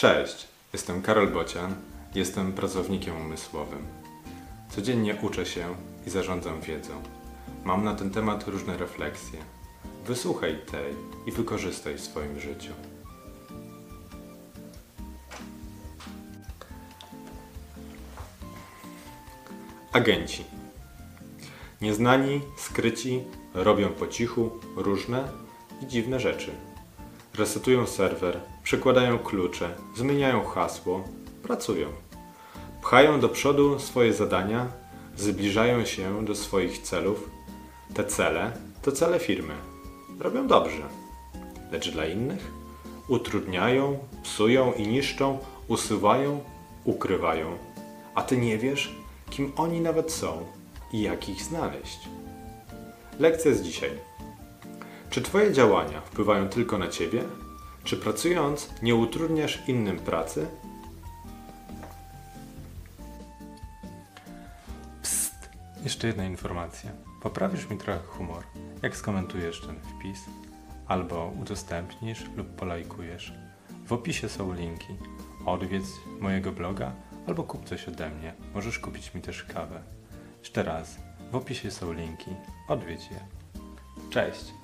Cześć, jestem Karol Bocian, jestem pracownikiem umysłowym. Codziennie uczę się i zarządzam wiedzą. Mam na ten temat różne refleksje. Wysłuchaj tej i wykorzystaj w swoim życiu. Agenci. Nieznani, skryci, robią po cichu różne i dziwne rzeczy. Resetują serwer, przekładają klucze, zmieniają hasło, pracują. Pchają do przodu swoje zadania, zbliżają się do swoich celów. Te cele to cele firmy. Robią dobrze. Lecz dla innych utrudniają, psują i niszczą, usuwają, ukrywają. A ty nie wiesz, kim oni nawet są i jak ich znaleźć. Lekcja z dzisiaj. Czy Twoje działania wpływają tylko na Ciebie? Czy pracując nie utrudniasz innym pracy? Psst! Jeszcze jedna informacja. Poprawisz mi trochę humor, jak skomentujesz ten wpis, albo udostępnisz lub polajkujesz. W opisie są linki. Odwiedz mojego bloga albo kup coś ode mnie. Możesz kupić mi też kawę. Jeszcze raz, w opisie są linki. Odwiedź je. Cześć!